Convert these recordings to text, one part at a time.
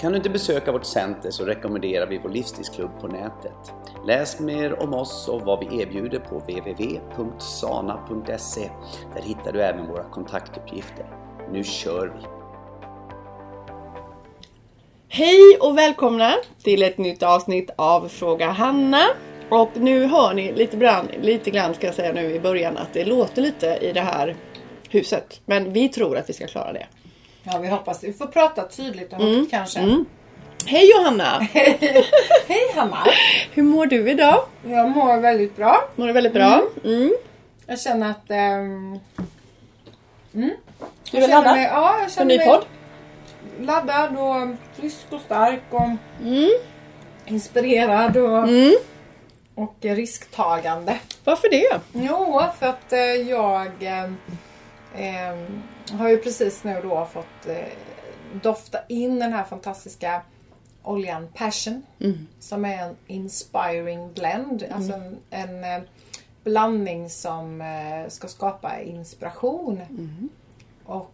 Kan du inte besöka vårt center så rekommenderar vi vår livsstilsklubb på nätet. Läs mer om oss och vad vi erbjuder på www.sana.se. Där hittar du även våra kontaktuppgifter. Nu kör vi! Hej och välkomna till ett nytt avsnitt av Fråga Hanna. Och nu hör ni lite grann, lite grann ska jag säga nu i början att det låter lite i det här huset. Men vi tror att vi ska klara det. Ja, vi hoppas. Vi får prata tydligt och högt kanske. Mm. Hej Johanna! Hej Hanna! Hur mår du idag? Jag mår väldigt bra. Mår du väldigt bra? Mm. Jag känner att... mm. Du är laddad mig, ja, jag känner mig podd? laddad och frisk och stark och Mm. inspirerad och, Mm. och risktagande. Varför det? Jo, för att eh, jag eh, har ju precis nu då fått eh, dofta in den här fantastiska oljan Passion. Mm. Som är en inspiring blend. Alltså en, en eh, blandning som eh, ska skapa inspiration. Mm. Och,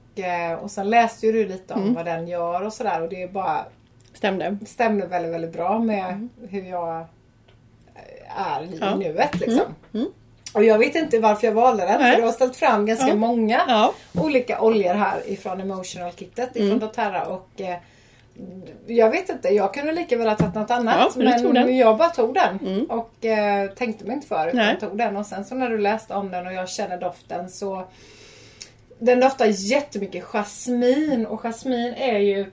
och sen läste ju du lite om vad den gör och sådär och det är bara Stämde. stämde väldigt, väldigt bra med hur jag är i Ja. nuet liksom. Och jag vet inte varför jag valde den för du har ställt fram ganska Ja. många Ja. olika oljor här ifrån Emotional Kittet ifrån Mm. doTERRA och eh, jag vet inte, jag kunde lika väl ha tagit något annat Ja, men jag bara tog den Mm. och eh, tänkte mig inte för utan Nej. tog den och sen så när du läste om den och jag känner doften så den doftar jättemycket jasmin och jasmin är ju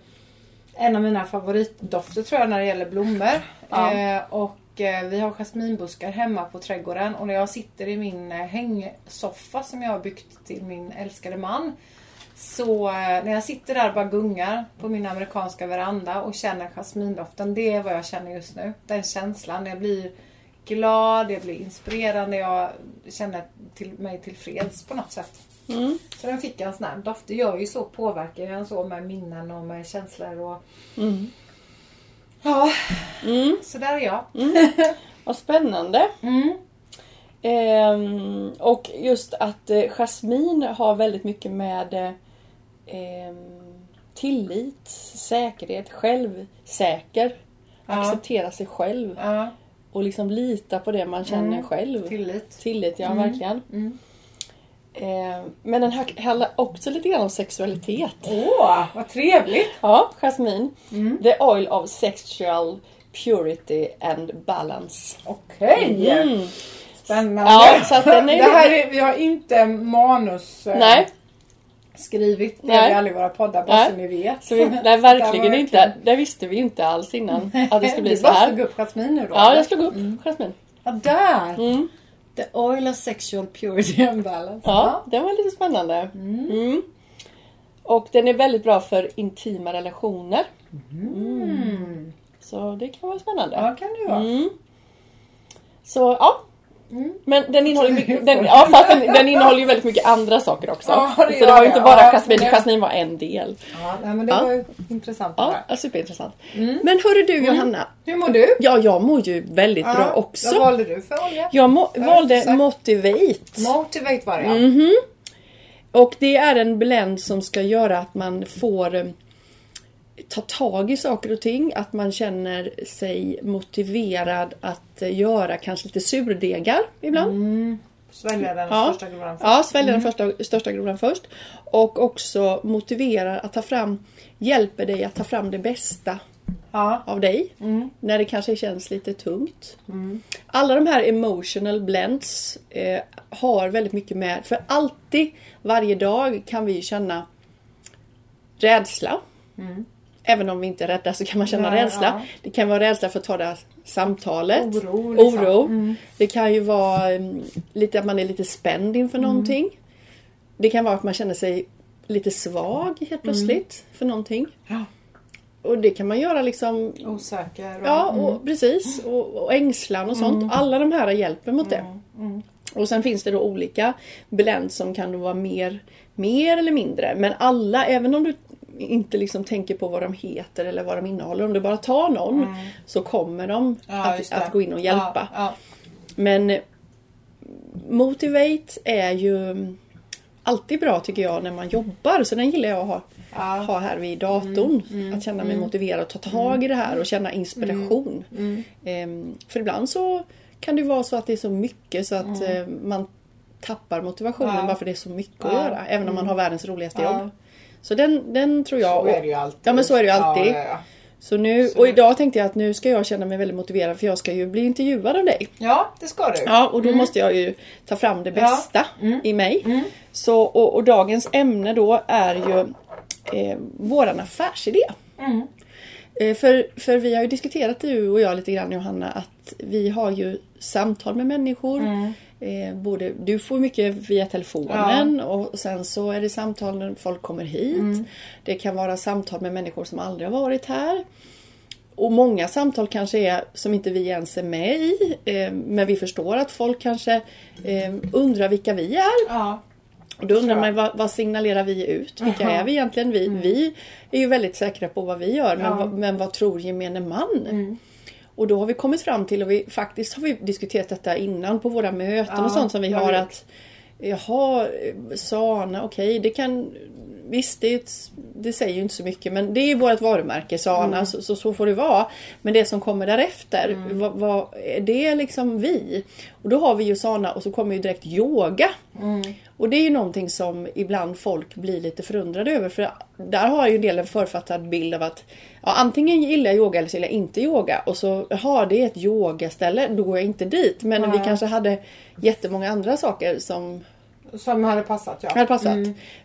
en av mina favoritdofter tror jag när det gäller blommor. Ja. Eh, och vi har jasminbuskar hemma på trädgården och när jag sitter i min eh, hängsoffa som jag har byggt till min älskade man. Så eh, när jag sitter där och bara gungar på min amerikanska veranda och känner jasmindoften. Det är vad jag känner just nu. Den känslan. Jag blir glad, jag blir inspirerande, jag känner till mig tillfreds på något sätt. Mm. Så den fick jag en sån här doft. Det gör ju så, påverkar ju en så med minnen och med känslor och Mm. Ja, Mm. så där är jag. Vad spännande. Mm. Ehm, och just att eh, jasmin har väldigt mycket med eh, ehm, tillit, säkerhet, självsäker. Ja. Acceptera sig själv Ja, och liksom lita på det man känner Mm. själv. tillit. Tillit, ja Mm. verkligen. Mm. Ehm, men den här handlar också lite grann om sexualitet. Åh, vad trevligt! Ja, jasmin. Mm. The oil of sexual purity and balance. Okej! Mm. Spännande. Ja, så att den är det här är, vi har inte manus eh, Nej, skrivit. Det har vi aldrig våra poddar, bara Nej. så ni vet. så vi, nej, Det verkligen var inte. Det visste vi inte alls innan att det skulle bli du så bara här. slog upp jasmin nu då? Ja, jag slog upp jasmin. Ja, där! Mm. The oil of sexual purity and balance. Ja, den var lite spännande. Mm. Och den är väldigt bra för intima relationer. Mm. Så det kan vara spännande. Ja, kan det vara. Mm. Så ja. Mm. Men den innehåller, mycket, den, ja, fast den, den innehåller ju väldigt mycket andra saker också. Ja, det så det var ju inte bara Ja, jasmin, det- jasmin var en del. Ja, men det Ja. var ju intressant Ja, superintressant. Mm. Men hörru du Johanna. Hur mår du? Ja, jag mår ju väldigt bra Vad också. valde du för olja? Jag må, valde exakt. Motivate. Motivate var det ja. Mhm. Och det är en blend som ska göra att man får eh, ta tag i saker och ting. Att man känner sig motiverad att göra kanske lite surdegar ibland. Mm. Svälja den Ja. första grodan först. Ja, svälja den första, största grodan först. Och också motiverar att ta fram, hjälper dig att ta fram det bästa Ja. av dig. Mm. När det kanske känns lite tungt. Mm. Alla de här emotional blends eh, har väldigt mycket med, för alltid, varje dag kan vi känna rädsla. Mm. Även om vi inte är rädda så kan man känna Nej, rädsla. ja. Det kan vara rädsla för att ta det här samtalet. Oro. Liksom. Oro. Mm. Det kan ju vara mm, lite att man är lite spänd inför Mm. någonting. Det kan vara att man känner sig lite svag helt plötsligt för någonting. Ja. Och det kan man göra liksom Osäker. och- Ja, Mm. och, precis. Och, och ängslan och sånt. Alla de här hjälper mot det. Mm. Och sen finns det då olika blends som kan då vara mer, mer eller mindre. Men alla, även om du inte liksom tänker på vad de heter eller vad de innehåller. Om du bara tar någon så kommer de Mm. Ja, att, att gå in och hjälpa. Ja, ja. Men eh, Motivate är ju alltid bra tycker jag när man jobbar. Så den gillar jag att ha. Mm, ha här vid datorn. att känna mig motiverad att ta tag i det här och känna inspiration. Mm, Ehm, för ibland så kan det vara så att det är så mycket så att Mm. eh, man tappar motivationen bara för det är så mycket att. Mm. göra. Även om man har världens roligaste jobb. Så den, den tror jag... Så är det ju alltid. Ja men så är det ju alltid. Ja, ja, Så nu, och idag tänkte jag att nu ska jag känna mig väldigt motiverad för jag ska ju bli intervjuad av dig. ja. ja det ska du. Ja, och då måste jag ju ta fram det bästa Mm. i mig. Så, och, och dagens ämne då är ju eh, våran affärsidé. Mm. Eh, för, för vi har ju diskuterat du och jag lite grann Johanna att vi har ju samtal med människor. Mm. Eh, både, du får mycket via telefonen och sen så är det samtal när folk kommer hit. Mm. Det kan vara samtal med människor som aldrig har varit här. Och många samtal kanske är som inte vi ens är med i. Eh, men vi förstår att folk kanske eh, undrar vilka vi är. Ja. Och då undrar man vad, vad signalerar vi ut? Vilka Jaha. är vi egentligen? Vi, vi är ju väldigt säkra på vad vi gör men, Ja. vad, men vad tror gemene man? Och då har vi kommit fram till, och vi faktiskt har vi diskuterat detta innan på våra möten Ja, och sånt som vi har att Jaha, Sana, okej det kan Visst det, är ett, det säger ju inte så mycket men det är ju vårt varumärke Sana så, så så får det vara. Men det som kommer därefter, vad, vad, är det liksom vi? Och då har vi ju Sana och så kommer ju direkt yoga. Och det är ju någonting som ibland folk blir lite förundrade över för där har ju en del en författad bild av att ja, antingen gillar jag yoga eller så gillar jag inte yoga och så jaha det är ett yogaställe, då går jag inte dit. Men vi kanske hade jättemånga andra saker som Som hade passat ja. hade passat.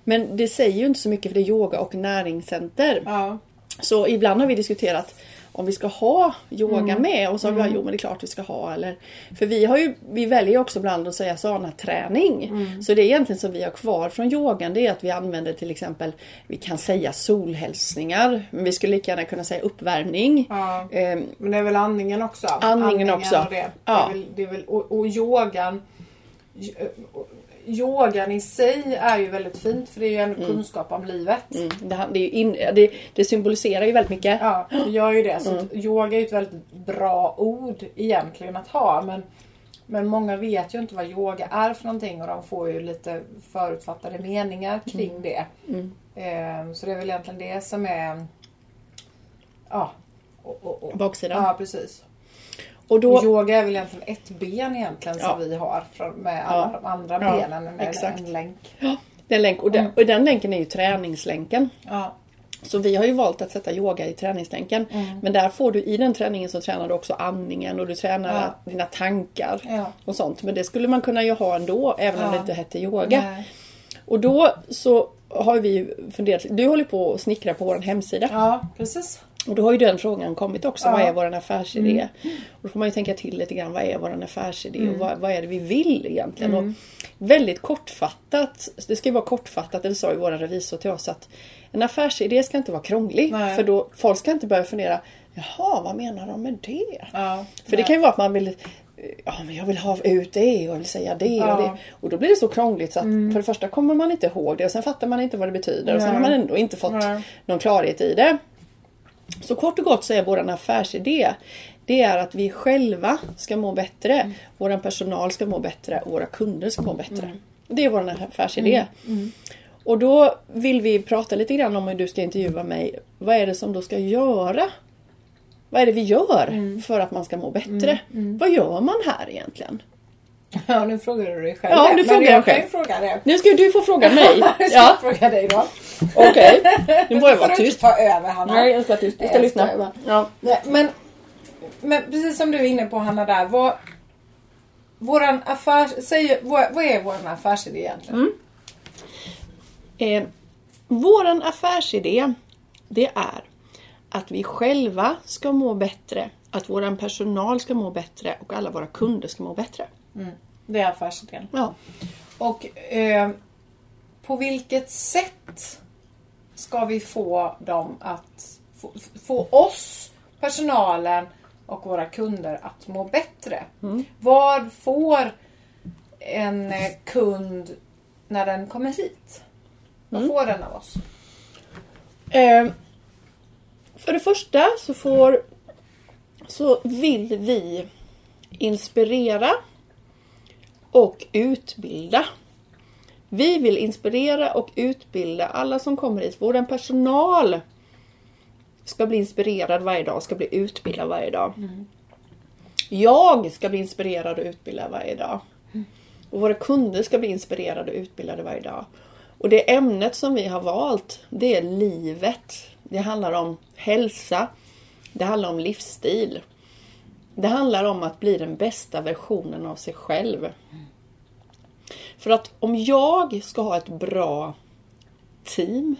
Men det säger ju inte så mycket för det är yoga och näringscenter. Ja. Så ibland har vi diskuterat om vi ska ha yoga med och så har vi bara, jo men det är klart vi ska ha. Eller, för vi, har ju, vi väljer också ibland att säga sana-träning. Så det är egentligen som vi har kvar från yogan det är att vi använder till exempel, vi kan säga solhälsningar. Men vi skulle lika gärna kunna säga uppvärmning. Ja. Ehm, Men det är väl andningen också? Andningen också. Och, det. Ja. Det är väl, det är väl, och, och yogan Yogan i sig är ju väldigt fint för det är ju ändå kunskap om livet. mm, det, det, in, det, det symboliserar ju väldigt mycket. Ja, det gör ju det. Så att yoga är ju ett väldigt bra ord egentligen att ha. Men, men många vet ju inte vad yoga är för någonting och de får ju lite förutfattade meningar kring det. Eh, så det är väl egentligen det som är Ja. Och, och, och. Baksidan. Ja, precis. Och då, yoga är väl egentligen ett ben egentligen som Ja. vi har med alla Ja. de andra Ja, benen. Med exakt. en länk. den länk, och, den, och den länken är ju träningslänken. Ja. Så vi har ju valt att sätta yoga i träningslänken. Men där får du i den träningen så tränar du också andningen och du tränar Ja. dina tankar Ja. och sånt. Men det skulle man kunna ju ha ändå även om Ja. det inte hette yoga. Nej. Och då så har vi funderat, du håller på att snickra på vår hemsida. ja, precis. Och då har ju den frågan kommit också. Ja. Vad är vår affärsidé? Och då får man ju tänka till lite grann. Vad är vår affärsidé? Och vad, vad är det vi vill egentligen? Och väldigt kortfattat. Det ska ju vara kortfattat. Det sa ju vår revisor till oss att en affärsidé ska inte vara krånglig. Nej. För då folk ska inte börja fundera. Jaha, vad menar de med det? Ja. För det kan ju vara att man vill Ja men jag vill ha ut det och jag vill säga det Ja. och det. Och då blir det så krångligt så att för det första kommer man inte ihåg det och sen fattar man inte vad det betyder och sen Nej. har man ändå inte fått Nej. någon klarhet i det. Så kort och gott så är vår affärsidé det är att vi själva ska må bättre. Mm. Vår personal ska må bättre och våra kunder ska må bättre. Det är vår affärsidé. Mm. Och då vill vi prata lite grann om hur du ska intervjua mig. Vad är det som då ska göra? Vad är det vi gör Mm. för att man ska må bättre? Vad gör man här egentligen? Ja, nu frågar du dig själv Ja, nu frågar jag själv. fråga det. Nu ska du få fråga mig. Jag ska Ja, fråga dig då. Okej. Nu får jag vara tyst. ta över Hanna. Nej, jag ska tyst. Jag ska Jag lyssna. bara. Ja. Men, men precis som du är inne på Hanna där. Vad, våran affärs, säg, vad, vad är vår affärsidé egentligen? Mm. Eh, våran affärsidé det är att vi själva ska må bättre, att våran personal ska må bättre och alla våra kunder ska må bättre. Det är affärsidén. Ja. Och eh, på vilket sätt ska vi få dem att få, få oss, personalen och våra kunder att må bättre? Vad får en kund när den kommer hit? Vad Mm. får den av oss? Eh, för det första så får så vill vi inspirera och utbilda. Vi vill inspirera och utbilda alla som kommer hit. Vår personal ska bli inspirerad varje dag, ska bli utbildad varje dag. Jag ska bli inspirerad och utbildad varje dag. Och våra kunder ska bli inspirerade och utbildade varje dag. Och det ämnet som vi har valt, det är livet. Det handlar om hälsa. Det handlar om livsstil. Det handlar om att bli den bästa versionen av sig själv. För att om jag ska ha ett bra team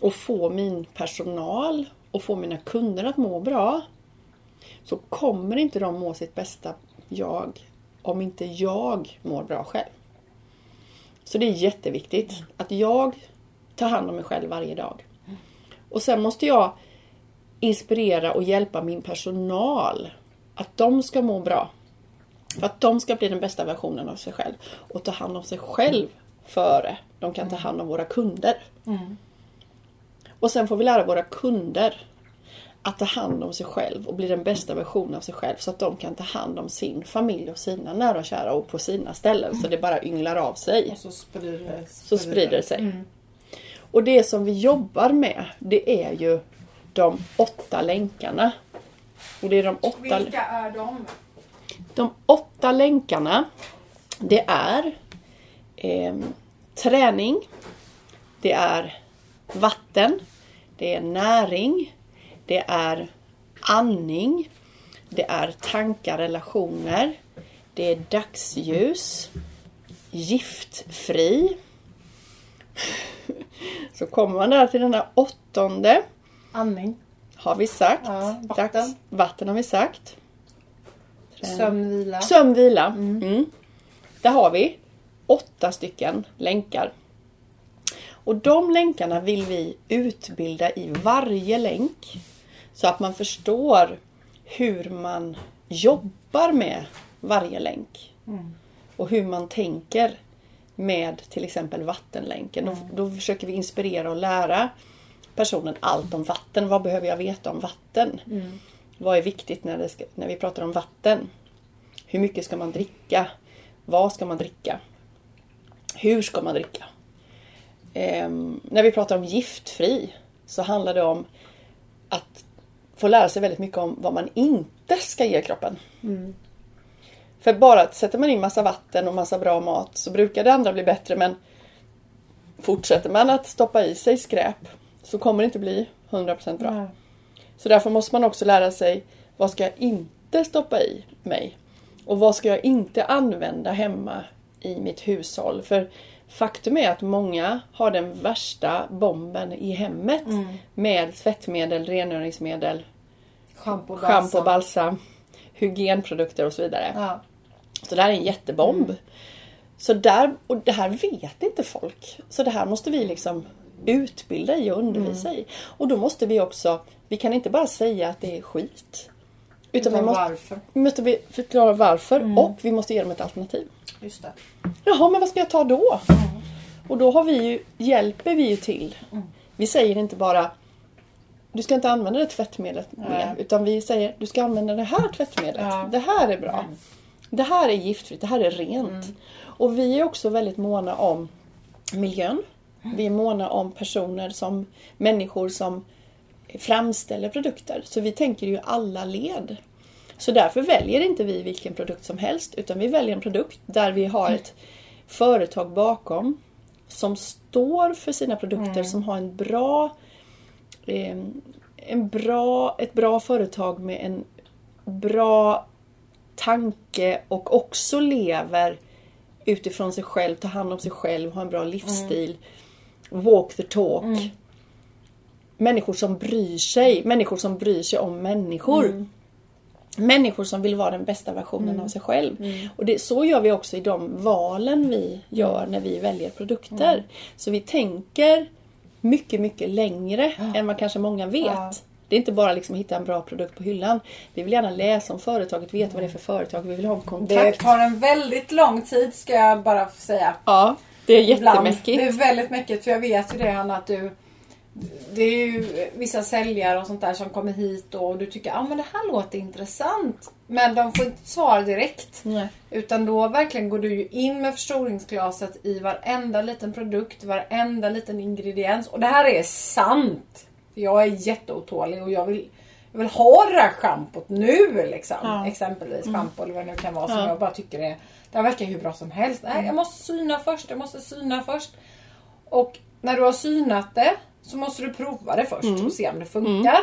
och få min personal och få mina kunder att må bra så kommer inte de må sitt bästa jag om inte jag mår bra själv. Så det är jätteviktigt att jag tar hand om mig själv varje dag. Och sen måste jag inspirera och hjälpa min personal att de ska må bra. För att de ska bli den bästa versionen av sig själv. Och ta hand om sig själv före de kan ta hand om våra kunder. Och sen får vi lära våra kunder att ta hand om sig själv och bli den bästa versionen av sig själv så att de kan ta hand om sin familj och sina nära och kära och på sina ställen så det bara ynglar av sig. Och så sprider det Så sprider det sig. Och det som vi jobbar med det är ju de åtta länkarna. Och det är de åtta, Vilka är de? De åtta länkarna det är ehm, träning, det är vatten, det är näring, det är andning, det är tankar, relationer, det är dagsljus, giftfri. Så kommer man där till den här åttonde Andning, har vi sagt. Ja, vatten. Dags, vatten har vi sagt. Sömn, vila. Sömn, vila. Mm. Där har vi åtta stycken länkar. Och de länkarna vill vi utbilda i varje länk. Så att man förstår hur man jobbar med varje länk. Och hur man tänker med till exempel vattenlänken. Då, då försöker vi inspirera och lära personen allt om vatten. Vad behöver jag veta om vatten? Vad är viktigt när, ska, när vi pratar om vatten? Hur mycket ska man dricka? Vad ska man dricka? Hur ska man dricka? Ehm, när vi pratar om giftfri så handlar det om att få lära sig väldigt mycket om vad man inte ska ge kroppen. För bara att sätter man in massa vatten och massa bra mat så brukar det andra bli bättre men fortsätter man att stoppa i sig skräp så kommer det inte bli 100% bra. Nej. Så därför måste man också lära sig vad ska jag inte stoppa i mig? Och vad ska jag inte använda hemma i mitt hushåll? För faktum är att många har den värsta bomben i hemmet med tvättmedel, rengöringsmedel, Schampo, schampo, balsam, hygienprodukter och så vidare. Ja. Så det här är en jättebomb. Så där, och det här vet inte folk. Så det här måste vi liksom utbilda i och undervisa i. Och då måste vi också, vi kan inte bara säga att det är skit. Utan vi måste, varför? vi måste vi förklara varför och vi måste ge dem ett alternativ. Just det. Jaha, men vad ska jag ta då? Och då har vi ju, hjälper vi ju till. Vi säger inte bara du ska inte använda det tvättmedlet mer. Nej. Utan vi säger du ska använda det här tvättmedlet. Ja. Det här är bra. Det här är giftfritt, det här är rent. Och vi är också väldigt måna om miljön. Vi är måna om personer som människor som framställer produkter. Så vi tänker ju alla led. Så därför väljer inte vi vilken produkt som helst utan vi väljer en produkt där vi har ett företag bakom som står för sina produkter, som har en bra, eh, en bra, ett bra företag med en bra tanke och också lever utifrån sig själv, tar hand om sig själv, har en bra livsstil. Walk the talk. Människor som bryr sig. Människor som bryr sig om människor. Människor som vill vara den bästa versionen av sig själv. Och det, så gör vi också i de valen vi gör när vi väljer produkter. Så vi tänker mycket, mycket längre än vad kanske många vet. Ja. Det är inte bara liksom hitta en bra produkt på hyllan. Vi vill gärna läsa om företaget, veta vad det är för företag. Vi vill ha en Det kontakt. tar en väldigt lång tid ska jag bara säga. Ja, det är Ibland. jättemäckigt. Det är väldigt mäckigt för jag vet ju det Hanna att du det är ju vissa säljare och sånt där som kommer hit och du tycker att ah, men det här låter intressant. Men de får inte svar direkt. Nej. Utan då verkligen går du ju in med förstoringsglaset i varenda liten produkt, varenda liten ingrediens. Och det här är sant. Jag är jätteotålig och jag vill, jag vill ha det där schampot nu liksom. Ja. Exempelvis schampo eller vad det nu kan vara som Ja. jag bara tycker är Det här verkar hur bra som helst. Nej, jag måste syna först, jag måste syna först. Och när du har synat det så måste du prova det först och se om det funkar.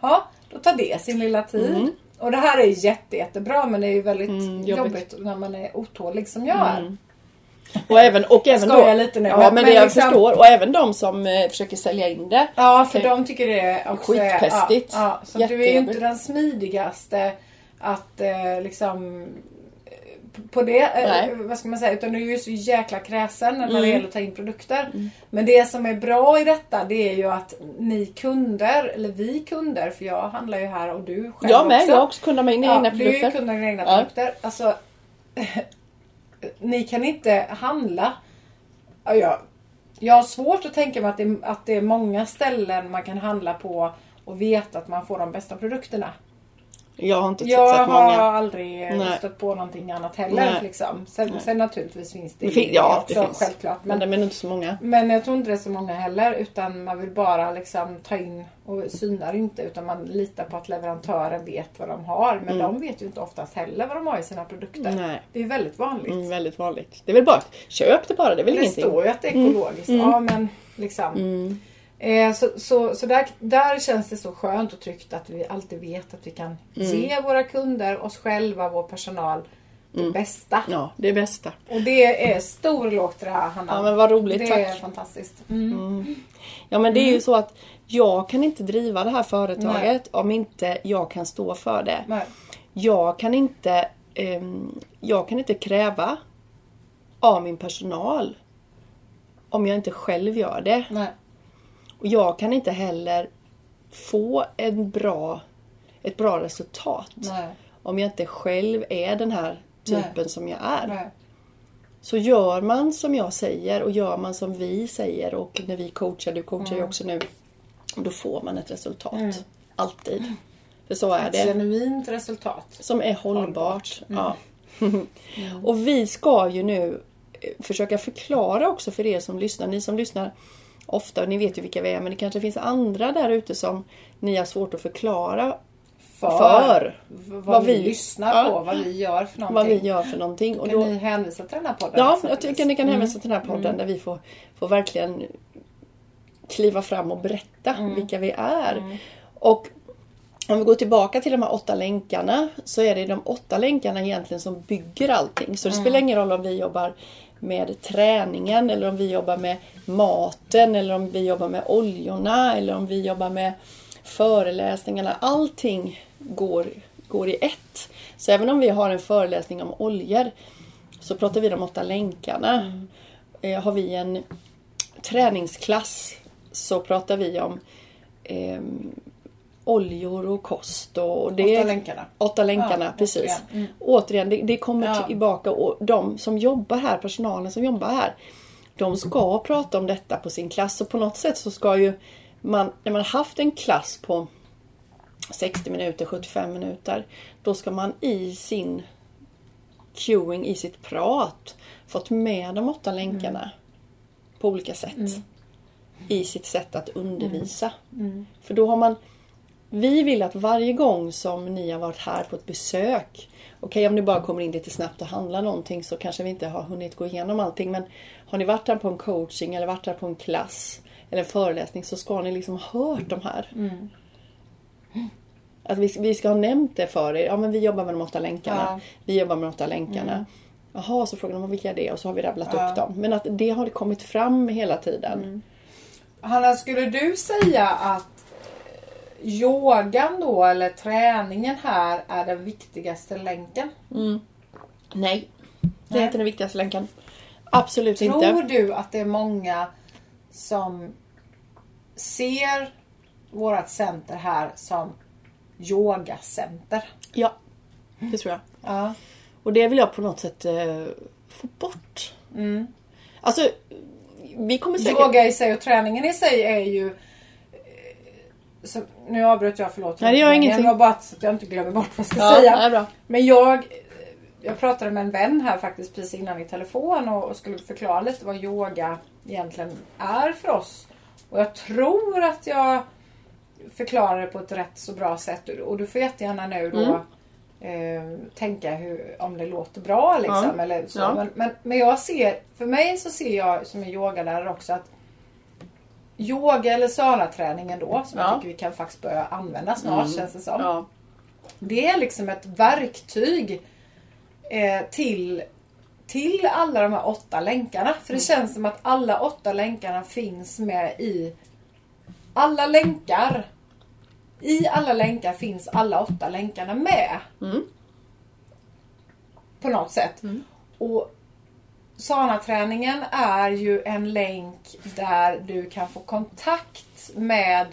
Ja, då tar det sin lilla tid. Och det här är jätte, jättebra men det är ju väldigt Mm, jobbigt. jobbigt. när man är otålig som jag är. Och även, och även då, lite nu, Ja, men- men, det jag liksom- förstår. Och även de som eh, försöker sälja in det. Ja, för de tycker det också är... Skitpestigt. Ja, ja, så du är ju inte den smidigaste att eh, liksom på det, eh, Nej. vad ska man säga, utan du är ju så jäkla kräsen när det Mm. gäller att ta in produkter. Men det som är bra i detta det är ju att ni kunder, eller vi kunder, för jag handlar ju här och du själv Jag med, också. jag har också kunnat med mina egna Du är ju produkter. kund av dina egna Ja. produkter. Alltså, ni kan inte handla. Ja, jag, jag har svårt att tänka mig att det, att det är många ställen man kan handla på och veta att man får de bästa produkterna. Jag har inte Jag har många. aldrig eh, Nej. stött på någonting annat heller. Liksom. Sen, sen naturligtvis finns det, Det fin- ja, också, det finns. självklart. Men Men, det är inte så många. men jag tror inte det är så många heller. Utan man vill bara liksom ta in och synar inte. Utan man litar på att leverantören vet vad de har. Men de vet ju inte oftast heller vad de har i sina produkter. Mm. Nej. Det är väldigt vanligt. Mm, väldigt vanligt. Det är väl bara köp det bara, det är väl det ingenting. står ju att det är ekologiskt. Ja men liksom. Mm. Eh, så så, så där, där känns det så skönt och tryggt att vi alltid vet att vi kan Mm. ge våra kunder, oss själva, vår personal det Mm. bästa. Ja, det är bästa. Och det är stor till det här Hanna. Ja men vad roligt, det tack. är fantastiskt. Mm. Ja men det Mm. är ju så att jag kan inte driva det här företaget om inte jag kan stå för det. Nej. Jag kan inte, ehm, jag kan inte kräva av min personal om jag inte själv gör det. Nej. Och jag kan inte heller få en bra, ett bra resultat Nej. om jag inte själv är den här typen Nej. som jag är. Nej. Så gör man som jag säger och gör man som vi säger och när vi coachar, du coachar Mm. ju också nu. Då får man ett resultat. Alltid. För så är Ett det. genuint resultat. Som är hållbart. Hållbart. Ja. och vi ska ju nu eh, försöka förklara också för er som lyssnar. Ni som lyssnar ofta, ni vet ju vilka vi är, men det kanske finns andra där ute som ni har svårt att förklara För, För vad, vad vi lyssnar på, vad vi gör för någonting. vad vi gör för någonting. Och Kan då, ni hänvisa till den här podden? Ja, jag tycker ni kan hänvisa till den här podden där vi får, får verkligen kliva fram och berätta vilka vi är. Och om vi går tillbaka till de här åtta länkarna så är det de åtta länkarna egentligen som bygger allting. Så det spelar ingen roll om vi jobbar med träningen eller om vi jobbar med maten eller om vi jobbar med oljorna eller om vi jobbar med föreläsningarna. Allting går, går i ett. Så även om vi har en föreläsning om oljor så pratar vi de åtta länkarna. Eh, har vi en träningsklass så pratar vi om ehm, oljor och kost. Och det Åtta länkarna. Åtta länkarna, Ja, precis. återigen. Mm. Återigen, det, det kommer Ja. tillbaka och de som jobbar här, personalen som jobbar här, de ska prata om detta på sin klass och på något sätt så ska ju man, när man haft en klass på 60 minuter, 75 minuter, då ska man i sin cueing, i sitt prat, fått med de åtta länkarna på olika sätt. I sitt sätt att undervisa. För då har man vi vill att varje gång som ni har varit här på ett besök Okej om ni bara kommer in lite snabbt och handlar någonting så kanske vi inte har hunnit gå igenom allting men Har ni varit här på en coaching eller varit här på en klass eller en föreläsning så ska ni liksom ha hört de här. Att vi, vi ska ha nämnt det för er. Ja men vi jobbar med de åtta länkarna. Ja. Vi jobbar med de åtta länkarna. Jaha, så frågar de vilka är det och så har vi rabblat Ja. upp dem. Men att det har kommit fram hela tiden. Hanna, skulle du säga att yogan då, eller träningen här, är den viktigaste länken? Nej. Det är inte den viktigaste länken. Absolut Tror inte. du att det är många som ser vårt center här som yogacenter. Ja, det tror jag. Ja. Och det vill jag på något sätt eh, få bort. Mm. Alltså, vi kommer säkert... Yoga i sig och träningen i sig är ju... Så, nu avbröt jag, förlåt. Nej, det gör ingenting. Det var bara så att jag inte glömmer bort vad jag ska Ja, säga. Men jag, jag pratade med en vän här faktiskt precis innan i telefon och, och skulle förklara lite vad yoga egentligen är för oss. Och jag tror att jag förklarar det på ett rätt så bra sätt. Och du får jättegärna nu då eh, tänka hur, om det låter bra liksom. Ja. Eller så. Ja. Men, men, men jag ser, för mig så ser jag som en yogalärare också att Yoga eller salaträningen då, som Ja. jag tycker vi kan faktiskt börja använda snart känns det som. Ja. Det är liksom ett verktyg eh, till, till alla de här åtta länkarna. För det känns som att alla åtta länkarna finns med i alla länkar. I alla länkar finns alla åtta länkarna med. Mm. På något sätt. Och Sana-träningen är ju en länk där du kan få kontakt med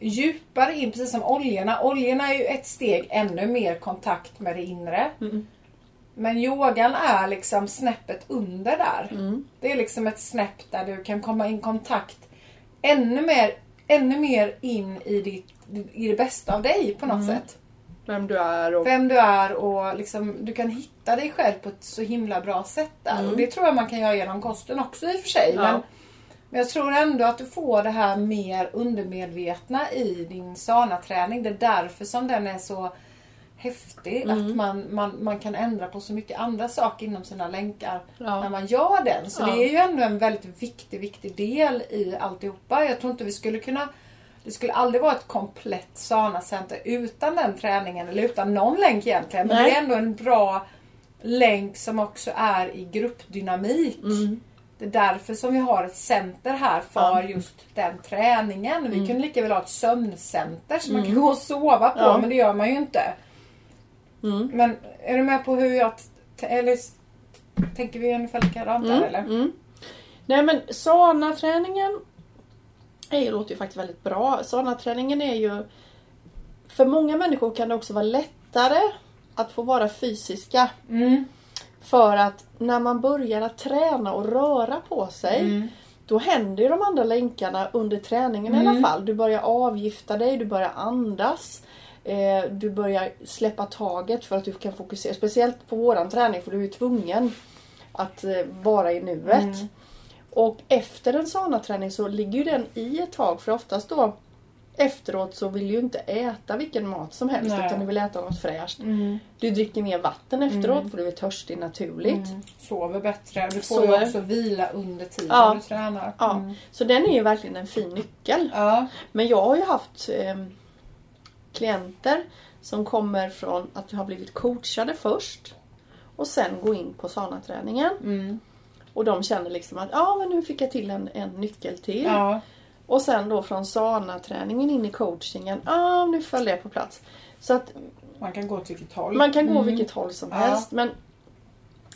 djupare in, precis som oljorna. Oljorna är ju ett steg ännu mer kontakt med det inre. Mm. Men yogan är liksom snäppet under där. Mm. Det är liksom ett snäpp där du kan komma i kontakt ännu mer, ännu mer in i, ditt, i det bästa av dig på något Mm. sätt. Vem du är och... Vem du är och liksom, du kan hitta dig själv på ett så himla bra sätt där. Och det tror jag man kan göra genom kosten också i och för sig. Mm. Ja. Men, men jag tror ändå att du får det här mer undermedvetna i din sana-träning. Det är därför som den är så häftig. Mm. Att man, man, man kan ändra på så mycket andra saker inom sina länkar Ja. när man gör den. Så Ja. det är ju ändå en väldigt viktig, viktig del i alltihopa. Jag tror inte vi skulle kunna det skulle aldrig vara ett komplett Sana-center utan den träningen eller utan någon länk egentligen. Men Nej. det är ändå en bra länk som också är i gruppdynamik. Mm. Det är därför som vi har ett center här för Ja. just den träningen. Vi Mm. kunde lika väl ha ett sömncenter som man kan gå och sova på Ja. men det gör man ju inte. Mm. Men är du med på hur jag... Eller tänker vi ungefär likadant där eller? Mm. Nej men Sana-träningen ju- låter ju faktiskt väldigt bra. Sana-träningen är ju... För många människor kan det också vara lättare att få vara fysiska. Mm. För att när man börjar att träna och röra på sig Mm. då händer ju de andra länkarna under träningen i Mm. alla fall. Du börjar avgifta dig, du börjar andas. Eh, du börjar släppa taget för att du kan fokusera. Speciellt på våran träning för du är tvungen att eh, vara i nuet. Mm. Och efter en sana-träning så ligger ju den i ett tag för oftast då efteråt så vill du ju inte äta vilken mat som helst Nej. utan du vill äta något fräscht. Mm. Du dricker mer vatten efteråt för du är törstig naturligt. Mm. Sover bättre. Du får Sover. ju också vila under tiden Ja. du tränar. Ja, Mm. Så den är ju verkligen en fin nyckel. Ja. Men jag har ju haft eh, klienter som kommer från att du har blivit coachade först och sen gå in på sana-träningen. Mm. Och de känner liksom att ja men nu fick jag till en, en nyckel till. Ja. Och sen då från sana-träningen in i coachingen, ja nu föll det på plats. Så att Man kan gå åt vilket håll. man kan gå Mm. vilket håll som Ja. helst. Men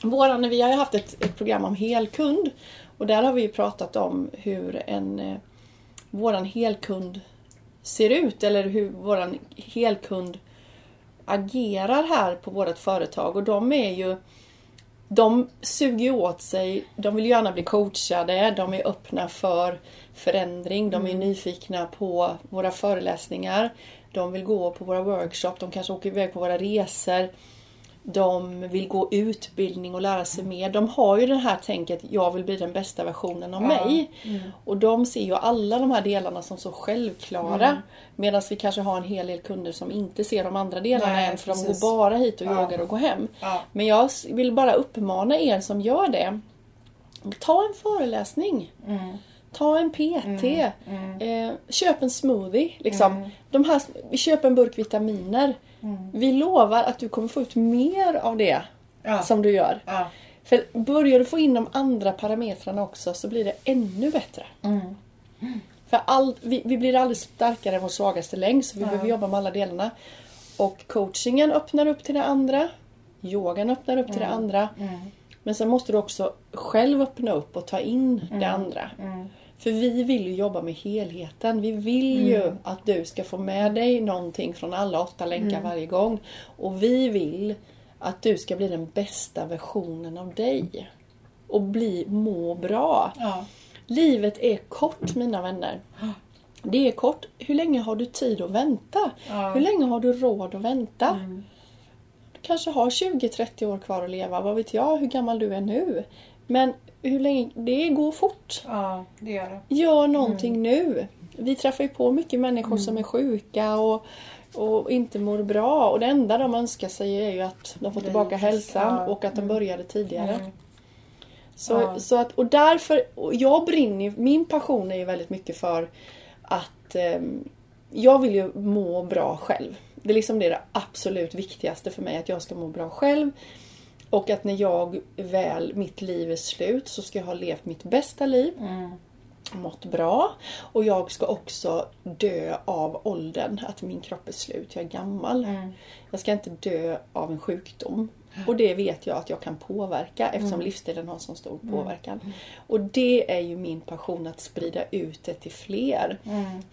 våran, vi har ju haft ett, ett program om helkund. Och där har vi ju pratat om hur en eh, våran helkund ser ut. Eller hur våran helkund agerar här på vårt företag. Och de är ju de suger åt sig, de vill gärna bli coachade, de är öppna för förändring, de är nyfikna på våra föreläsningar. De vill gå på våra workshop, de kanske åker iväg på våra resor. De vill gå utbildning och lära sig mer. De har ju det här tänket, jag vill bli den bästa versionen av Ja. mig. Och de ser ju alla de här delarna som så självklara. Mm. Medan vi kanske har en hel del kunder som inte ser de andra delarna Nej, än för de precis. går bara hit och Ja. yogar och går hem. Ja. Men jag vill bara uppmana er som gör det. Ta en föreläsning. Mm. Ta en PT. Mm. Eh, köp en smoothie. Liksom. Mm. De här, vi köper en burk vitaminer. Mm. Vi lovar att du kommer få ut mer av det Ja. som du gör. Ja. För börjar du få in de andra parametrarna också så blir det ännu bättre. Mm. För all, vi, vi blir aldrig starkare än vår svagaste länk så vi Ja. behöver jobba med alla delarna. Och coachingen öppnar upp till det andra. Yogan öppnar upp till det andra. Mm. Men sen måste du också själv öppna upp och ta in det andra. Mm. För vi vill ju jobba med helheten. Vi vill ju att du ska få med dig någonting från alla åtta länkar varje gång. Och vi vill att du ska bli den bästa versionen av dig. Och bli, må bra. Ja. Livet är kort mina vänner. Det är kort. Hur länge har du tid att vänta? Ja. Hur länge har du råd att vänta? Du kanske har 20-30 år kvar att leva. Vad vet jag hur gammal du är nu? Men hur länge? Det går fort. ja, det gör det. Gör någonting nu. Vi träffar ju på mycket människor som är sjuka och, och inte mår bra. Och det enda de önskar sig är ju att de får tillbaka hälsan och att de började tidigare. Mm. Så, Ja. så att, och därför, och jag brinner min passion är ju väldigt mycket för att ehm, jag vill ju må bra själv. Det är liksom det, det absolut viktigaste för mig, att jag ska må bra själv. Och att när jag väl, mitt liv är slut, så ska jag ha levt mitt bästa liv. Mm. Mått bra. Och jag ska också dö av åldern, att min kropp är slut, jag är gammal. Mm. Jag ska inte dö av en sjukdom. Och det vet jag att jag kan påverka eftersom livsstilen har så stor påverkan. Och det är ju min passion att sprida ut det till fler.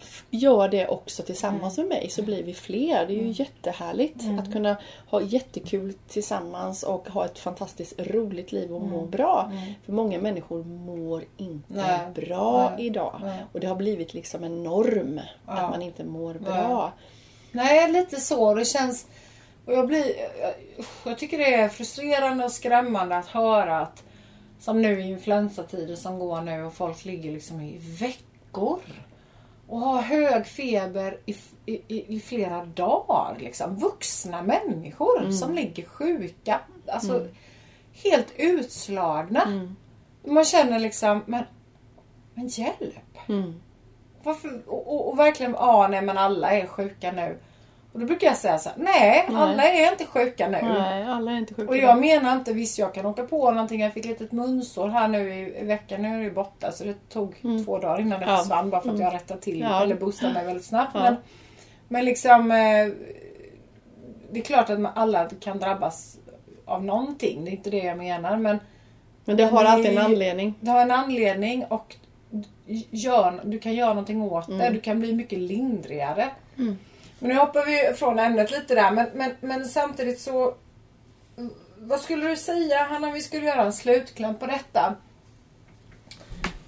F- Gör det också tillsammans med mig så blir vi fler. Det är ju jättehärligt att kunna ha jättekul tillsammans och ha ett fantastiskt roligt liv och må bra. För många människor mår inte Nej. bra Nej. idag. Nej. Och det har blivit liksom en norm Ja. att man inte mår bra. Nej, lite så. Det känns... Och jag, blir, jag, jag tycker det är frustrerande och skrämmande att höra att som nu i influensatider som går nu och folk ligger liksom i veckor och har hög feber i, i, i- flera dagar. Liksom. Vuxna människor som ligger sjuka. Alltså helt utslagna. Man känner liksom, men, men hjälp. Mm. Varför? Och, och, och verkligen, ja nej men alla är sjuka nu. Och då brukar jag säga så här, nej, Nej. alla är inte sjuka nu. Nej, alla är inte sjuka. Och jag menar inte, visst jag kan åka på någonting. Jag fick ett litet munsår här nu i, i veckan. Nu är det borta så det tog två dagar innan det Mm. Ja. försvann. Bara för att jag rättade till Ja. eller boostade mig väldigt snabbt. Ja. Men, men liksom eh, Det är klart att man, alla kan drabbas av någonting. Det är inte det jag menar. Men Men det har Men det- alltid en anledning. det har en anledning och gör, du kan göra någonting åt det. Mm. Du kan bli mycket lindrigare. Men nu hoppar vi från ämnet lite där. Men, men, men samtidigt så... Vad skulle du säga Hanna, vi skulle göra en slutkläm på detta?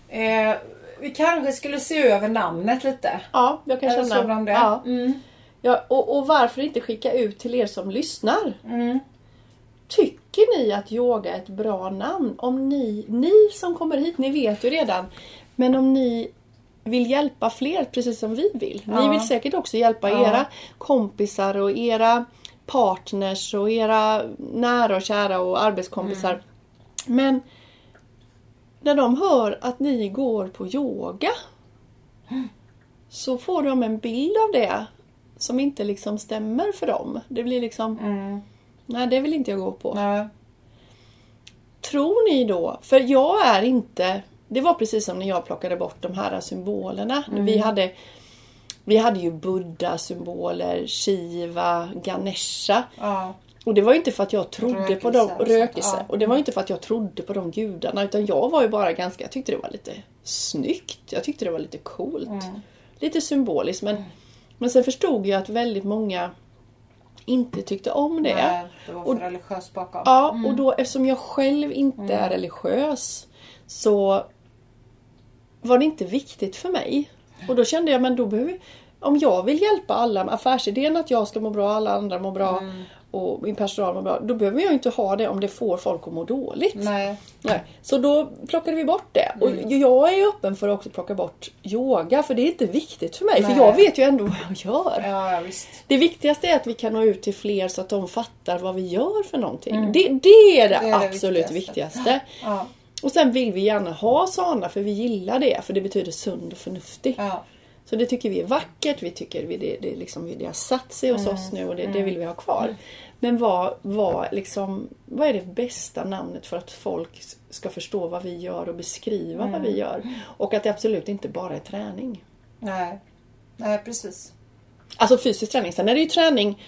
Eh, vi kanske skulle se över namnet lite. Ja, jag kan Eller känna. om det. Ja. Mm. Ja, och, och varför inte skicka ut till er som lyssnar? Mm. Tycker ni att yoga är ett bra namn? Om ni, ni som kommer hit, ni vet ju redan. Men om ni vill hjälpa fler precis som vi vill. Ni Ja. vill säkert också hjälpa Ja. era kompisar och era partners och era nära och kära och arbetskompisar. Mm. Men när de hör att ni går på yoga så får de en bild av det som inte liksom stämmer för dem. Det blir liksom, Mm. nej det vill inte jag gå på. Nej. Tror ni då, för jag är inte, det var precis som när jag plockade bort de här symbolerna. Vi, hade, vi hade ju buddha-symboler, Shiva, Ganesha. Ja. Och det var inte för att jag trodde på dem, Rökelse rökelse. ja. Och det var inte för att jag trodde på de gudarna. Utan jag var ju bara ganska, jag tyckte det var lite snyggt. Jag tyckte det var lite coolt. Mm. Lite symboliskt. Men, men sen förstod jag att väldigt många inte tyckte om det. Nej, det var för Och- religiöst bakom. Ja, och då eftersom jag själv inte Mm. är religiös så var det inte viktigt för mig. Och då kände jag, men då behöver om jag vill hjälpa alla med affärsidén att jag ska må bra, alla andra mår bra Mm. och min personal mår bra. Då behöver jag inte ha det om det får folk att må dåligt. Nej. Nej. Så då plockade vi bort det. Och Mm. jag är öppen för att också plocka bort yoga för det är inte viktigt för mig. Nej. För jag vet ju ändå vad jag gör. Ja. Det viktigaste är att vi kan nå ut till fler så att de fattar vad vi gör för någonting. Det, det är det, Mm. Det är det absolut viktigaste. viktigaste. Ja. Och sen vill vi gärna ha sana för vi gillar det. För det betyder sund och förnuftig. Ja. Så det tycker vi är vackert. Vi tycker vi, det, det, liksom, det har satt sig hos oss nu och det, det vill vi ha kvar. Men vad, vad, liksom, vad är det bästa namnet för att folk ska förstå vad vi gör och beskriva vad vi gör? Och att det absolut inte bara är träning. Nej. Nej, precis. Alltså fysisk träning. Sen är det ju träning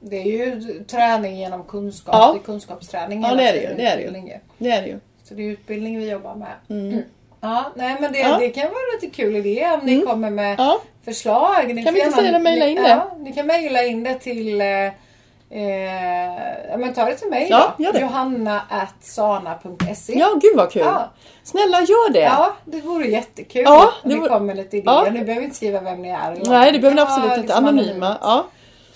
Det är ju träning genom kunskap. Ja. Det är kunskapsträning Ja, hela det är det ju, det är det ju. Det är det ju. Så det är utbildning vi jobbar med. Mm. Ja, nej men det, Ja. det kan vara lite kul idé om ni kommer med Ja. förslag. Ni Kan vi inte säga det, mejla in det? Ja, ni kan mejla in det till eh, eh, men ta det till mig Ja, då. gör det. Johanna.sana.se Ja, gud vad kul. Ja. Snälla gör det. Ja, det vore jättekul Ja, om det ni vore- kom med lite idéer. Ja. Ni behöver inte skriva vem ni är. eller Nej, det behöver ni absolut inte. liksom Anonyma. anonymt. Ja.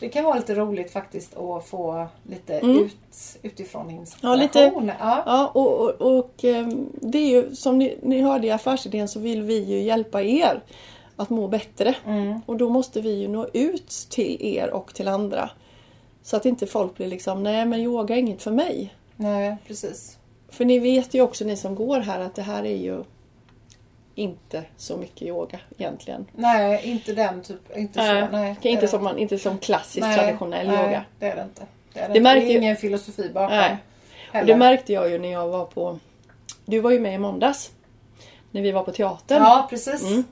Det kan vara lite roligt faktiskt att få lite Mm. ut, utifrån inspiration. Ja, lite- Ja. Ja, och, och, och ehm, det är ju som ni, ni hörde i affärsidén så vill vi ju hjälpa er att må bättre. Mm. Och då måste vi ju nå ut till er och till andra. Så att inte folk blir liksom, nej men yoga är inget för mig. Nej, precis. För ni vet ju också ni som går här att det här är ju inte så mycket yoga egentligen. Nej, inte den typ. Inte så. Nej, inte, som man, inte som klassisk Nej, traditionell nej, yoga. det är det inte. Det är, det Det inte. märkte det är ju- ingen filosofi bakom. Nej. Och det märkte jag ju när jag var på... Du var ju med i måndags. När vi var på teatern. Ja, precis. Mm.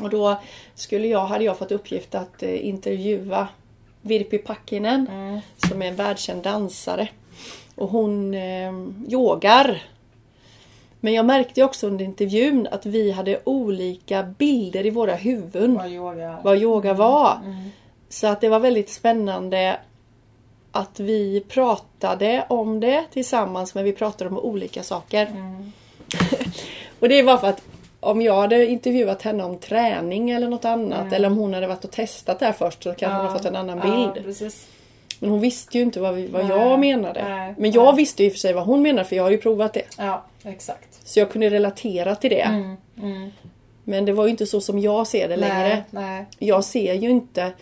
Och då skulle jag, hade jag fått uppgift att eh, intervjua Virpi Pakkinen Mm. som är en världskänd dansare. Och hon eh, yogar. Men jag märkte också under intervjun att vi hade olika bilder i våra huvuden Vad yoga vad yoga var. Mm. Så att det var väldigt spännande att vi pratade om det tillsammans men vi pratade om olika saker. Mm. och det var för att om jag hade intervjuat henne om träning eller något annat eller om hon hade varit och testat det här först så kanske hon hade fått en annan Ja, bild. precis. Men hon visste ju inte vad, vi, vad jag menade. nej, men jag nej. visste ju i och för sig vad hon menade för jag har ju provat det. Ja, exakt. Så jag kunde relatera till det. Mm. Mm. Men det var ju inte så som jag ser det längre. Nej, nej. jag ser ju inte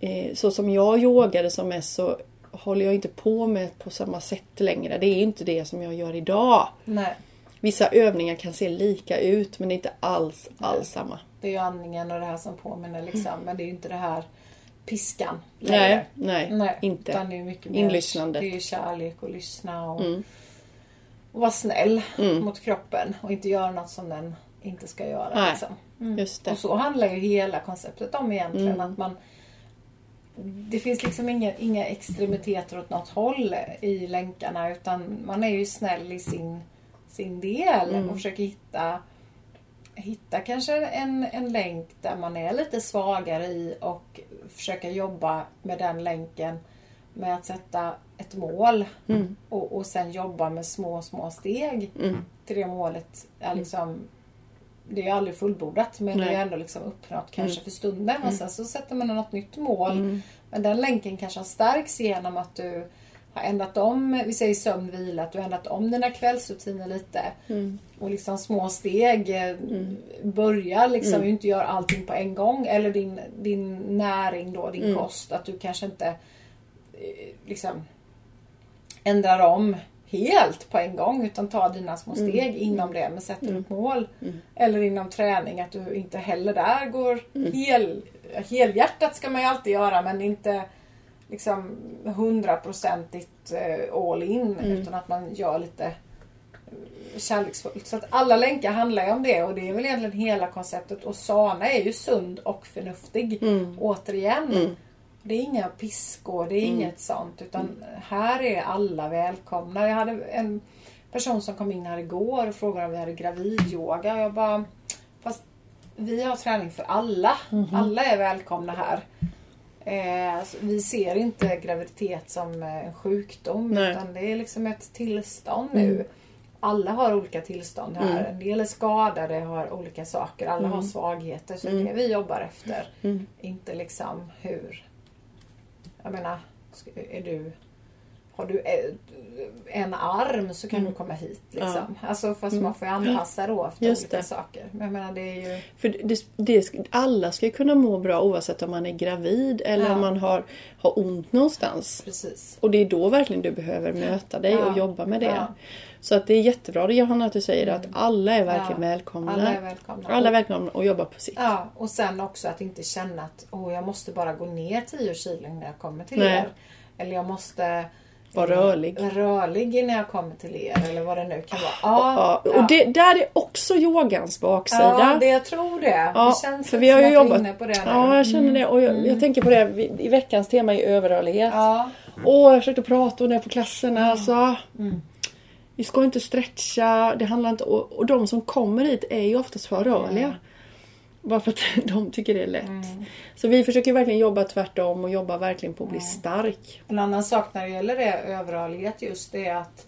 eh, så som jag yogade som mest så håller jag inte på med på samma sätt längre. Det är inte det som jag gör idag. nej. Vissa övningar kan se lika ut men det är inte alls, alls samma. Det är ju andningen och det här som påminner liksom. Men det är ju inte det här piskan. Nej, längre. nej, Nej, inte. Utan det är mycket mer Inlyssnandet. Det är ju kärlek och lyssna och, Mm. Och vara snäll Mm. mot kroppen. Och inte göra något som den inte ska göra. Nej, Liksom. Det. Och så handlar ju hela konceptet om egentligen. Mm. Att man Det finns liksom inga, inga extremiteter åt något håll i länkarna. Utan man är ju snäll i sin, sin del. Mm. Och försöker hitta Hitta kanske en, en länk där man är lite svagare i och försöka jobba med den länken med att sätta ett mål Mm. och, och sen jobba med små, små steg Mm. till det målet. Är liksom, det är aldrig fullbordat men det Nej. är ändå liksom uppnått kanske Mm. för stunden. Och sen så sätter man något nytt mål. Mm. Men den länken kanske har stärks genom att du har ändrat om, vi säger sömn, vila, att du har ändrat om dina kvällsrutiner lite. Mm. Och liksom små steg. eh, Börja liksom Mm. inte göra allting på en gång. Eller din, din näring då, din Mm. kost. Att du kanske inte liksom ändrar om helt på en gång. Utan ta dina små Mm. steg inom det. Men sätter Mm. upp mål. Mm. Eller inom träning att du inte heller där går Mm. hel, helhjärtat ska man ju alltid göra men inte liksom hundraprocentigt eh, all in Mm. utan att man gör lite eh, kärleksfullt. Så att alla länkar handlar ju om det och det är väl egentligen hela konceptet. Och Sana är ju sund och förnuftig. Mm. Återigen. Mm. Det är inga piskor, det är Mm. inget sånt. Utan här är alla välkomna. Jag hade en person som kom in här igår och frågade om vi hade gravidyoga. Och jag bara, fast vi har träning för alla. Mhm. Alla är välkomna här. Eh, vi ser inte graviditet som eh, en sjukdom Nej. utan det är liksom ett tillstånd Mm. nu. Alla har olika tillstånd här. Mm. En del är skadade har olika saker. Alla Mm. har svagheter. Så Mm. det är det vi jobbar efter. Mm. Inte liksom hur... Jag menar, är du... Har du e- en arm så kan Mm. du komma hit. Liksom. Alltså, fast man får ju anpassa då efter Just olika det. saker. Men menar, det är ju... För det, det, alla ska kunna må bra oavsett om man är gravid eller Ja. om man har, har ont någonstans. Precis. Och det är då verkligen du behöver möta dig Ja. och jobba med det. Ja. Så att det är jättebra det Johanna att du säger att alla är verkligen Ja. välkomna. Alla är välkomna. Alla är välkomna att jobba på sitt. Ja, och sen också att inte känna att oh, jag måste bara gå ner 10 kilo när jag kommer till Nej. er. Eller jag måste Vara eh, rörlig. rörlig innan jag kommer till er. Eller vad det nu kan vara. Ja, Ja, och det, där är också yogans baksida. ja det, jag tror det. Ja, det känns för vi har ju jobbat- inne på det nu. Ja, jag känner Mm. det. Och jag, Mm. jag tänker på det i veckans tema är överrörlighet. Ja. Och jag försökte prata och när på klasserna så Mm. Vi ska inte stretcha. Det handlar inte, och, och de som kommer hit är ju oftast för rörliga. Mm. Bara för att de tycker det är lätt. Så vi försöker verkligen jobba tvärtom och jobba verkligen på att bli stark. En annan sak när det gäller det, överrörlighet just det är att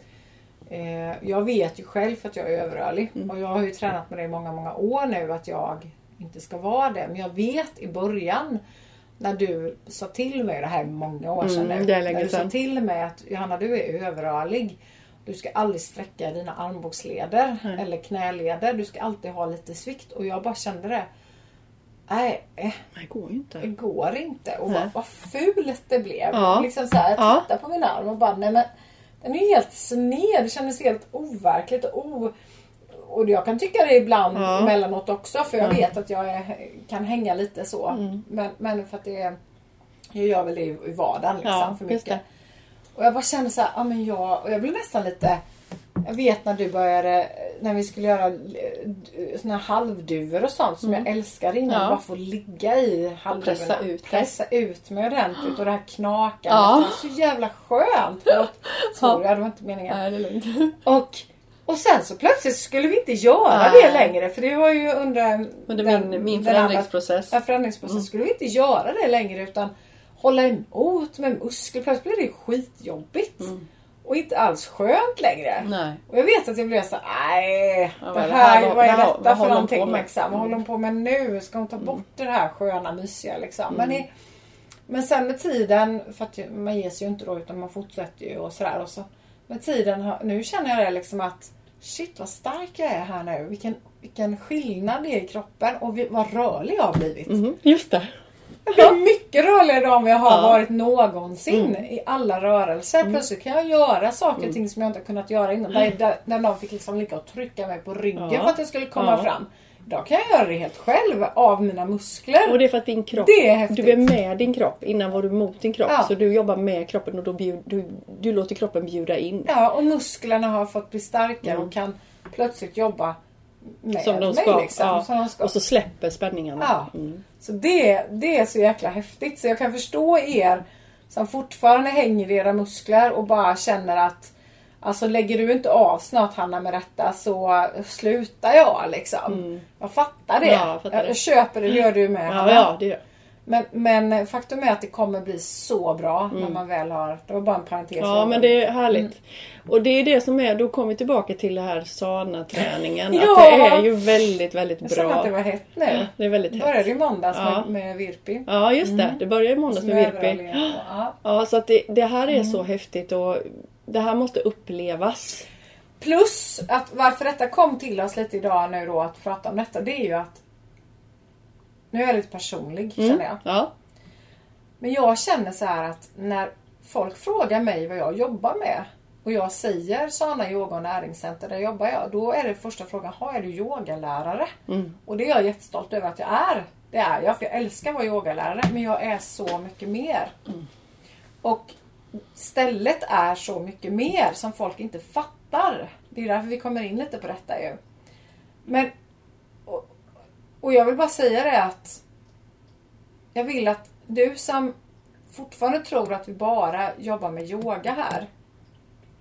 eh, jag vet ju själv att jag är överrörlig. Mm. Och jag har ju tränat med det i många, många år nu att jag inte ska vara det. Men jag vet i början när du sa till mig, det här är många år sedan Mm, nu. när du sa till mig att Johanna du är överrörlig. Du ska aldrig sträcka dina armbågsleder eller knäleder. Du ska alltid ha lite svikt. Och jag bara kände det. Nej, eh, Det går ju inte. det går inte. Och Nej. vad, vad fult det blev. Ja. Liksom så här, jag Ja. tittar på min arm och bara, nej men den är ju helt sned. Det kändes helt overkligt och o... Och jag kan tycka det ibland Ja. emellanåt också för jag Ja. Mm. vet att jag är, kan hänga lite så. Men, men för att det. Jag gör väl det i vardagen liksom Ja, för mycket. Och jag bara kände så här, ja men jag... Och jag blev nästan lite... Jag vet när du började, när vi skulle göra eh, såna här halvduvor och sånt som jag älskar innan. Mm. Ja. Bara få ligga i halvduvorna. pressa ut. Pressa ut mig ordentligt och det här knakandet. Ja. Det var så jävla skönt. Förlåt, sorry, det var inte meningen. Nej, det är lugnt. Och, och sen så plötsligt skulle vi inte göra Nej. det längre. För det var ju under Under den- min, min den förändringsprocess. Ja, förändringsprocess skulle vi inte göra det längre utan hålla emot med muskler. Plötsligt blir det skitjobbigt. Och inte alls skönt längre. Nej. Och jag vet att jag blev så nej, Ja, det vad är det här, här? vad är Vad- detta vad för på någonting med? liksom? Vad håller hon på med nu? Ska hon ta bort det här sköna mysiga liksom? Men, i, men sen med tiden, för att man ger sig ju inte då utan man fortsätter ju och sådär. Och så, med tiden, nu känner jag det liksom att shit vad stark jag är här nu. Vilken, vilken skillnad det är i kroppen och vi, vad rörlig jag har blivit. Mhm, just det. Jag blir mycket rörligare idag än vad jag har Ja. varit någonsin i alla rörelser. Plötsligt kan jag göra saker och ting som jag inte kunnat göra innan. Där, där, där någon fick liksom ligga och trycka mig på ryggen Ja. för att jag skulle komma Ja. fram. Idag kan jag göra det helt själv av mina muskler. Och det är för att din kropp, Det är häftigt. du är med din kropp. Innan var du mot din kropp. Ja. Så du jobbar med kroppen och då bjud, du, du låter kroppen bjuda in. Ja, och musklerna har fått bli starkare och kan plötsligt jobba med Mm. Som de mig. ska. Liksom, ja. som de ska. Och så släpper spänningarna. Ja. Mm. Så det, det är så jäkla häftigt. Så jag kan förstå er som fortfarande hänger i era muskler och bara känner att Alltså lägger du inte av snart Hanna med detta så slutar jag liksom. Jag fattar det. Mm. Ja, jag fattar jag, det. köper det, gör du med Ja, Hanna. ja, det gör Men, men faktum är att det kommer bli så bra när man väl har... Det var bara en parentes. Mm. Ja men det är härligt. Och det är det som är, då kommer vi tillbaka till det här sana-träningen. Ja. Att det är ju väldigt, väldigt Jag känner att det bra. var hett nu. Det är väldigt Det hett. började i måndags Ja. med, med Virpi. Ja just det, det börjar i måndags med Virpi. Ja. Ja så att det, det här är Mm. så häftigt och det här måste upplevas. Plus att varför detta kom till oss lite idag nu då att prata om detta. Det är ju att nu är jag lite personlig känner jag. Ja. Men jag känner så här att när folk frågar mig vad jag jobbar med och jag säger Sana Yoga och Näringscenter, där jobbar jag. Då är det första frågan, har är du yogalärare? Och det är jag jättestolt över att jag är. Det är jag, för jag älskar att vara yogalärare. Men jag är så mycket mer. Och stället är så mycket mer som folk inte fattar. Det är därför vi kommer in lite på detta ju. Men och jag vill bara säga det att jag vill att du som fortfarande tror att vi bara jobbar med yoga här.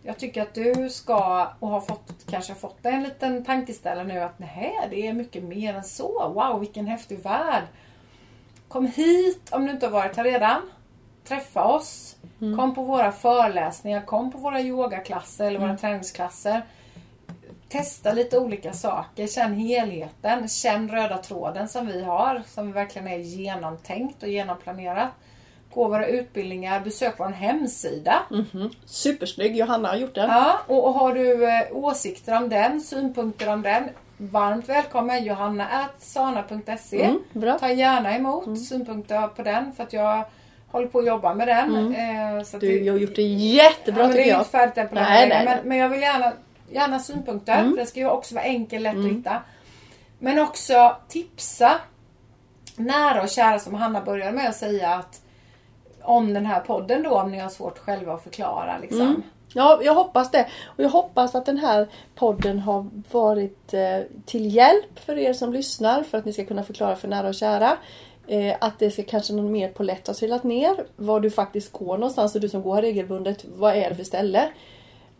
Jag tycker att du ska, och har fått, kanske fått en liten tankeställare nu att nej, det är mycket mer än så. Wow, vilken häftig värld. Kom hit om du inte har varit här redan. Träffa oss. Kom på våra föreläsningar, kom på våra yogaklasser eller våra träningsklasser. Testa lite olika saker, känn helheten, känn röda tråden som vi har, som verkligen är genomtänkt och genomplanerat. Gå våra utbildningar, besök vår hemsida. Supersnygg, Johanna har gjort den. Ja, och, har du eh, åsikter om den, synpunkter om den, varmt välkommen johanna.sana.se. Mm, bra. Ta gärna emot synpunkter på den för att jag håller på att jobba med den. Eh, så Du det- har gjort det jättebra ja, men det tycker är jag. inte färdigt än på den Nej, vägen, nej, men, nej. men jag vill gärna, gärna synpunkter. Mm. För det ska ju också vara enkelt, lätt att hitta. Men också tipsa nära och kära som Hanna började med att säga att om den här podden då, om ni har svårt själva att förklara liksom. Mm. Ja, jag hoppas det. Och jag hoppas att den här podden har varit eh, till hjälp för er som lyssnar för att ni ska kunna förklara för nära och kära. Eh, att det ska kanske någon mer på lätt har trillat ner. Var du faktiskt går någonstans och du som går regelbundet, vad är det för ställe?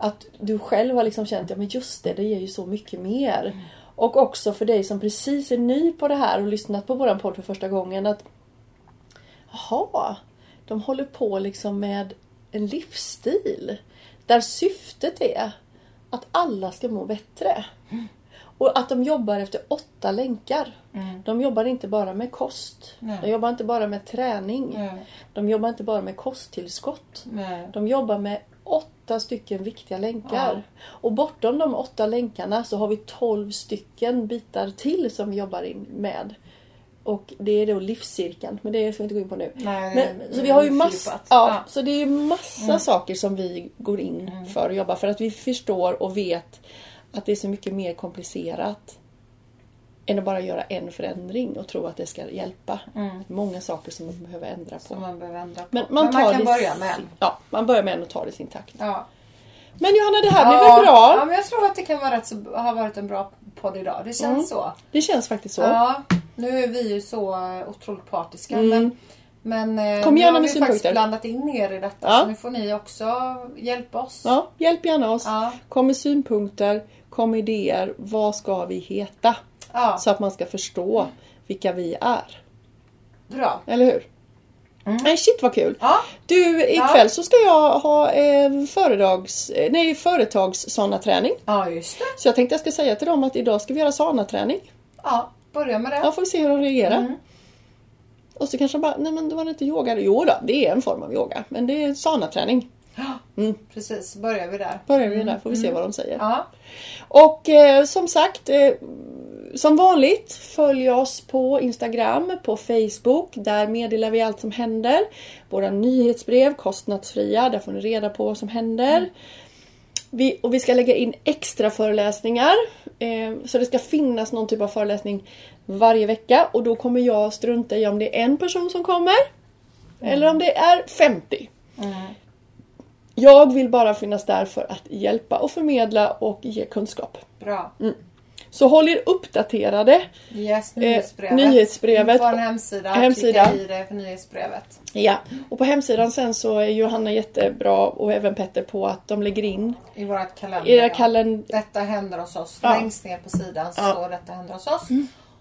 Att du själv har liksom känt, ja men just det, det ger ju så mycket mer. Och också för dig som precis är ny på det här och lyssnat på våran podd för första gången att Jaha, de håller på liksom med en livsstil där syftet är att alla ska må bättre. Och att de jobbar efter åtta länkar. De jobbar inte bara med kost. Nej. De jobbar inte bara med träning. Nej. De jobbar inte bara med kosttillskott. Nej. De jobbar med åtta stycken viktiga länkar. Och bortom de åtta länkarna så har vi tolv stycken bitar till som vi jobbar in med. Och det är då livscirkeln, men det ska vi inte gå in på nu. Nej, Men, så vi har ju massa, ja, Ja. Mm. så det är massa saker som vi går in för att jobba för att vi förstår och vet att det är så mycket mer komplicerat än att bara göra en förändring och tro att det ska hjälpa. Många saker som man behöver ändra på. Som man behöver ändra på. Men man, Men man kan det börja med en. Ja, man börjar med en och tar det i sin takt. Ja. Men Johanna, det här blev ja. väl bra? Ja, men jag tror att det kan vara rätt så, ha varit en bra podd idag. Det känns Mm. så. Det känns faktiskt så. Ja, nu är vi ju så otroligt partiska. Men, men eh, Kom nu gärna har med vi faktiskt blandat in er i detta. Ja. Så nu får ni också hjälpa oss. Ja, hjälp gärna oss. Ja. Kom med synpunkter, kom med idéer. Vad ska vi heta? Ja, Så att man ska förstå vilka vi är. bra. Eller hur? Nej, shit vad kul! Ja, Du, ikväll Ja. så ska jag ha eh, föredrags, eh, nej, företags träning ja just det. Så jag tänkte jag ska säga till dem att idag ska vi göra sauna-träning. Ja, börja med det. Ja, får vi se hur de reagerar. Mm. Och så kanske de bara, nej men det var inte yoga. Jo då, det är en form av yoga. Men det är sauna-träning. Precis, börjar vi där. Börjar vi där, får vi se vad de säger. Ja, Och eh, som sagt, eh, som vanligt följ oss på Instagram, på Facebook. Där meddelar vi allt som händer. Våra nyhetsbrev, kostnadsfria, där får ni reda på vad som händer. Vi, och vi ska lägga in extra föreläsningar. Eh, så det ska finnas någon typ av föreläsning varje vecka. Och då kommer jag strunta i om det är en person som kommer. Eller om det är 50. Jag vill bara finnas där för att hjälpa och förmedla och ge kunskap. bra. Så håll er uppdaterade. Yes, nyhetsbrevet. nyhetsbrevet. På en hemsida. Hemsida. Klicka i det för nyhetsbrevet. Ja, och på hemsidan sen så är Johanna jättebra och även Petter på att de lägger in I vårat kalender. era ja. kalend... Detta händer hos oss. Ja. Längst ner på sidan så Ja. står detta händer hos oss.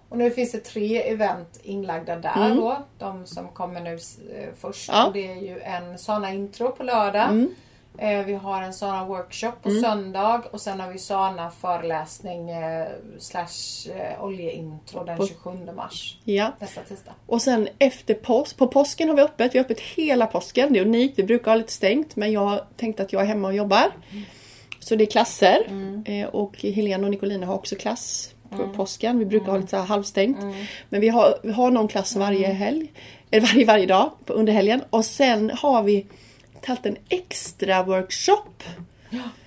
Och nu finns det tre event inlagda där då. De som kommer nu eh, först. Ja. Och det är ju en Sana intro på lördag. Eh, vi har en Sana workshop på söndag. Och sen har vi Sana föreläsning eh, slash eh, oljeintro den 27 mars. Ja. Nästa tisdag. Och sen efter påsk, på påsken har vi öppet. Vi har öppet hela påsken. Det är unikt. Vi brukar ha lite stängt men jag har tänkt att jag är hemma och jobbar. Så det är klasser. Eh, och Helena och Nicolina har också klass på påsken. Vi brukar ha lite så här halvstängt. Men vi har, vi har någon klass varje helg. Eller varje, varje dag under helgen. Och sen har vi tagit en extra workshop.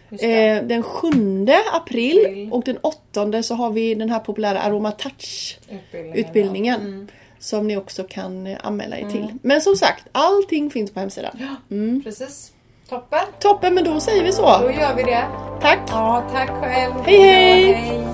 Det. Eh, den 7 april April. och den 8 så har vi den här populära Aroma Touch Utbildningen. utbildningen. Som ni också kan eh, anmäla er till. Men som sagt, allting finns på hemsidan. Ja. Precis. Toppen. Toppen, men då säger vi Då så. gör vi det. Tack! Ja, tack själv. Hej, hej. hej.